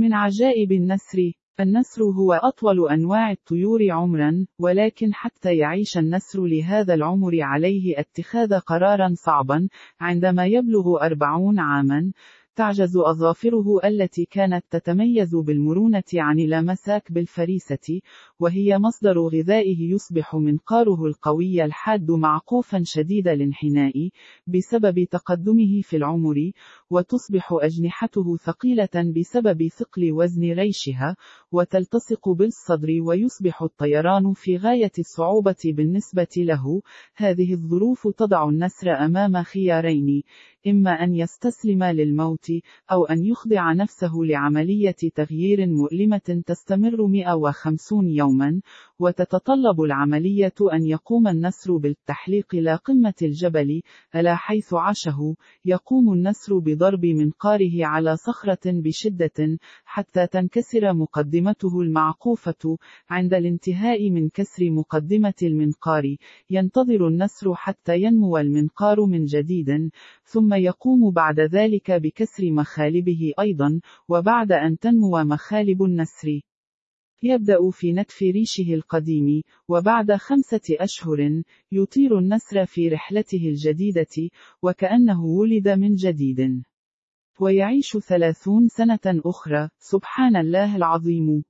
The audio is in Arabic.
من عجائب النسر النسر هو أطول أنواع الطيور عمرًا، ولكن حتى يعيش النسر لهذا العمر عليه اتخاذ قرارًا صعبًا، عندما يبلغ أربعون عامًا، تعجز أظافره التي كانت تتميز بالمرونة عن اللامساك بالفريسة، وهي مصدر غذائه يصبح منقاره القوي الحاد معقوفا شديد الانحناء، بسبب تقدمه في العمر، وتصبح أجنحته ثقيلة بسبب ثقل وزن ريشها، وتلتصق بالصدر ويصبح الطيران في غاية الصعوبة بالنسبة له. هذه الظروف تضع النسر أمام خيارين، إما أن يستسلم للموت، أو أن يخضع نفسه لعملية تغيير مؤلمة تستمر 150 يوما، وتتطلب العملية أن يقوم النسر بالتحليق إلى قمة الجبل، ألا حيث عاشه، يقوم النسر بضرب منقاره على صخرة بشدة، حتى تنكسر مقدمته المعقوفة، عند الانتهاء من كسر مقدمة المنقار، ينتظر النسر حتى ينمو المنقار من جديد، ثم يقوم بعد ذلك بكسر مخالبه أيضا، وبعد أن تنمو مخالب النسر، يبدأ في نتف ريشه القديم، وبعد خمسة أشهر، يطير النسر في رحلته الجديدة، وكأنه ولد من جديد. ويعيش ثلاثون سنة أخرى، سبحان الله العظيم.